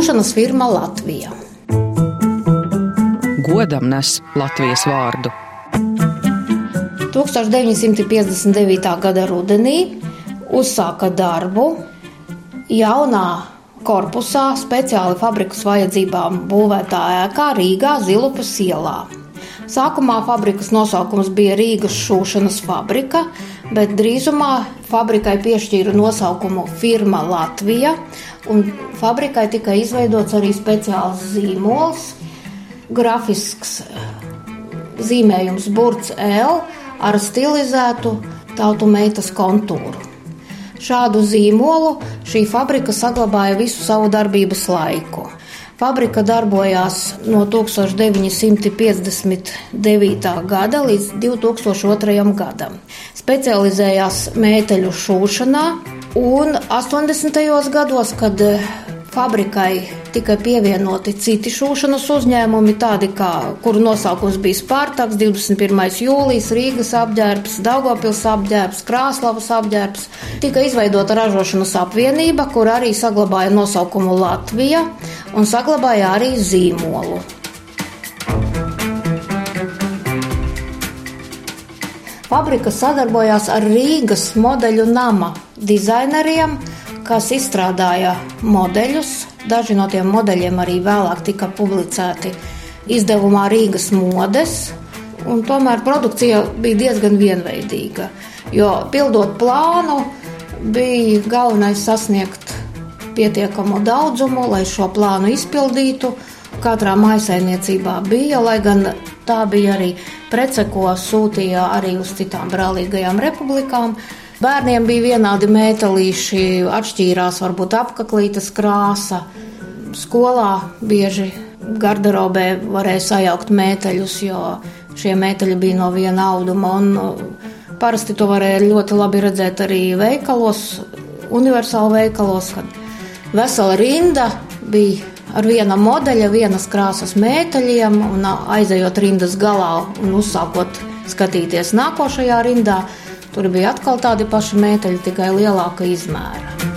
šūšanas firma Latvija. Godam nes Latvijas vārdu. 1959. gada rudenī uzsāka darbu jaunā korpusā speciāli fabrikas vajadzībām būvētā ēkā Rīgā Zilupas ielā. Sākumā fabrikas nosaukums bija Rīgas šūšanas fabrika, bet drīzumā fabrikai piešķīra nosaukumu Firma Latvija, un fabrikai tika izveidots arī speciāls zīmols, grafisks zīmējums Burts L ar stilizētu tautu meitas kontūru. Šādu zīmolu šī fabrika saglabāja visu savu darbības laiku. Fabrika darbojās no 1959. gada līdz 2002. gadam. Specializējās mēteļu šūšanā, un 80. gados, kad Fabrikai tika pievienoti citi šūšanas uzņēmumi, tādi kā, kuru nosaukums bija Spārtaks, 21. jūlijas, Rīgas apģērbs, Daugopils apģērbs, Krāslavas apģērbs. Tika izveidota ražošanas apvienība, kur arī saglabāja nosaukumu Latvija un saglabāja arī zīmolu. Fabrika sadarbojās ar Rīgas modeļu nama dizaineriem, kas izstrādāja modeļus. Daži no tiem modeļiem arī vēlāk tika publicēti izdevumā Rīgas modes. Tomēr produkcija bija diezgan vienveidīga. Jo pildot plānu, bija galvenais sasniegt pietiekamu daudzumu, lai šo plānu izpildītu. Katrā maisaimniecībā bija, lai gan tā bija arī prece, ko sūtīja arī uz citām brālīgajām republikām. Bērniem bija vienādi metālīši, atšķīrās varbūt apaklītes krāsa. Skolā bieži garderobē varēja sajaukt mēteļus, jo šie mēteļi bija no viena auduma. Un, uh, parasti to varēja ļoti labi redzēt arī veikalos, universāli veikalos, kad vesela rinda bija ar viena modeļa, vienas krāsas mēteļiem, un aizejot rindas galā un uzsākot skatīties nākošajā rindā, Tur bija atkal tādi paši mēteļi, tikai lielāka izmēra.